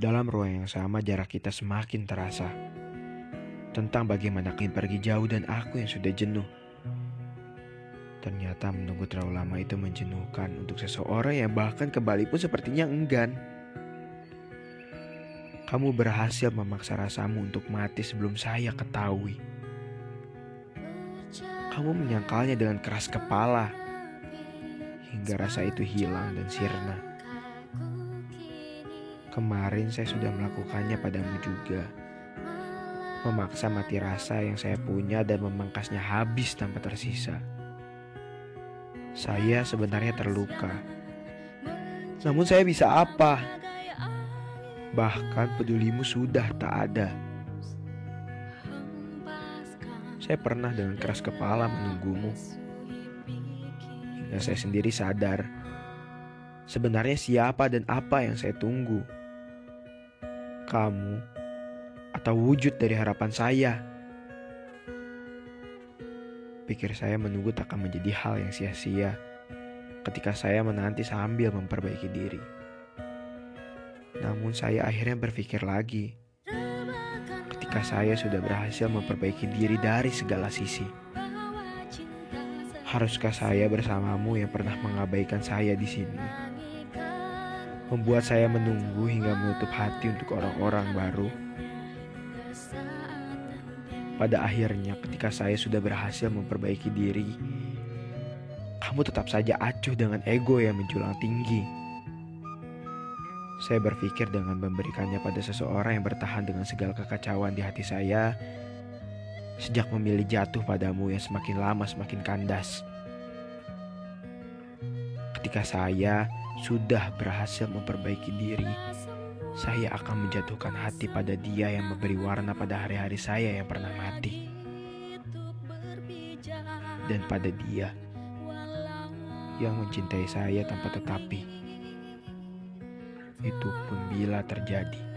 Dalam ruang yang sama jarak kita semakin terasa. Tentang bagaimana ingin pergi jauh dan aku yang sudah jenuh. Ternyata menunggu terlalu lama itu menjenuhkan untuk seseorang yang bahkan kembali pun sepertinya enggan. Kamu berhasil memaksa rasamu untuk mati sebelum saya ketahui. Kamu menyangkalnya dengan keras kepala hingga rasa itu hilang dan sirna. Kemarin saya sudah melakukannya padamu juga. Memaksa mati rasa yang saya punya dan memangkasnya habis tanpa tersisa. Saya sebenarnya terluka. Namun saya bisa apa? Bahkan pedulimu sudah tak ada. Saya pernah dengan keras kepala menunggumu. Hingga saya sendiri sadar. Sebenarnya siapa dan apa yang saya tunggu? Kamu atau wujud dari harapan saya? Pikir saya menunggu tak akan menjadi hal yang sia-sia ketika saya menanti sambil memperbaiki diri. Namun saya akhirnya berpikir lagi ketika saya sudah berhasil memperbaiki diri dari segala sisi. Haruskah saya bersamamu yang pernah mengabaikan saya di sini? Membuat saya menunggu hingga menutup hati untuk orang-orang baru. Pada akhirnya ketika saya sudah berhasil memperbaiki diri, kamu tetap saja acuh dengan ego yang menjulang tinggi. Saya berpikir dengan memberikannya pada seseorang yang bertahan dengan segala kekacauan di hati saya, sejak memilih jatuh padamu yang semakin lama semakin kandas. Ketika saya sudah berhasil memperbaiki diri, saya akan menjatuhkan hati pada dia yang memberi warna pada hari-hari saya yang pernah mati. Dan pada dia yang mencintai saya tanpa tetapi. Itu pun bila terjadi.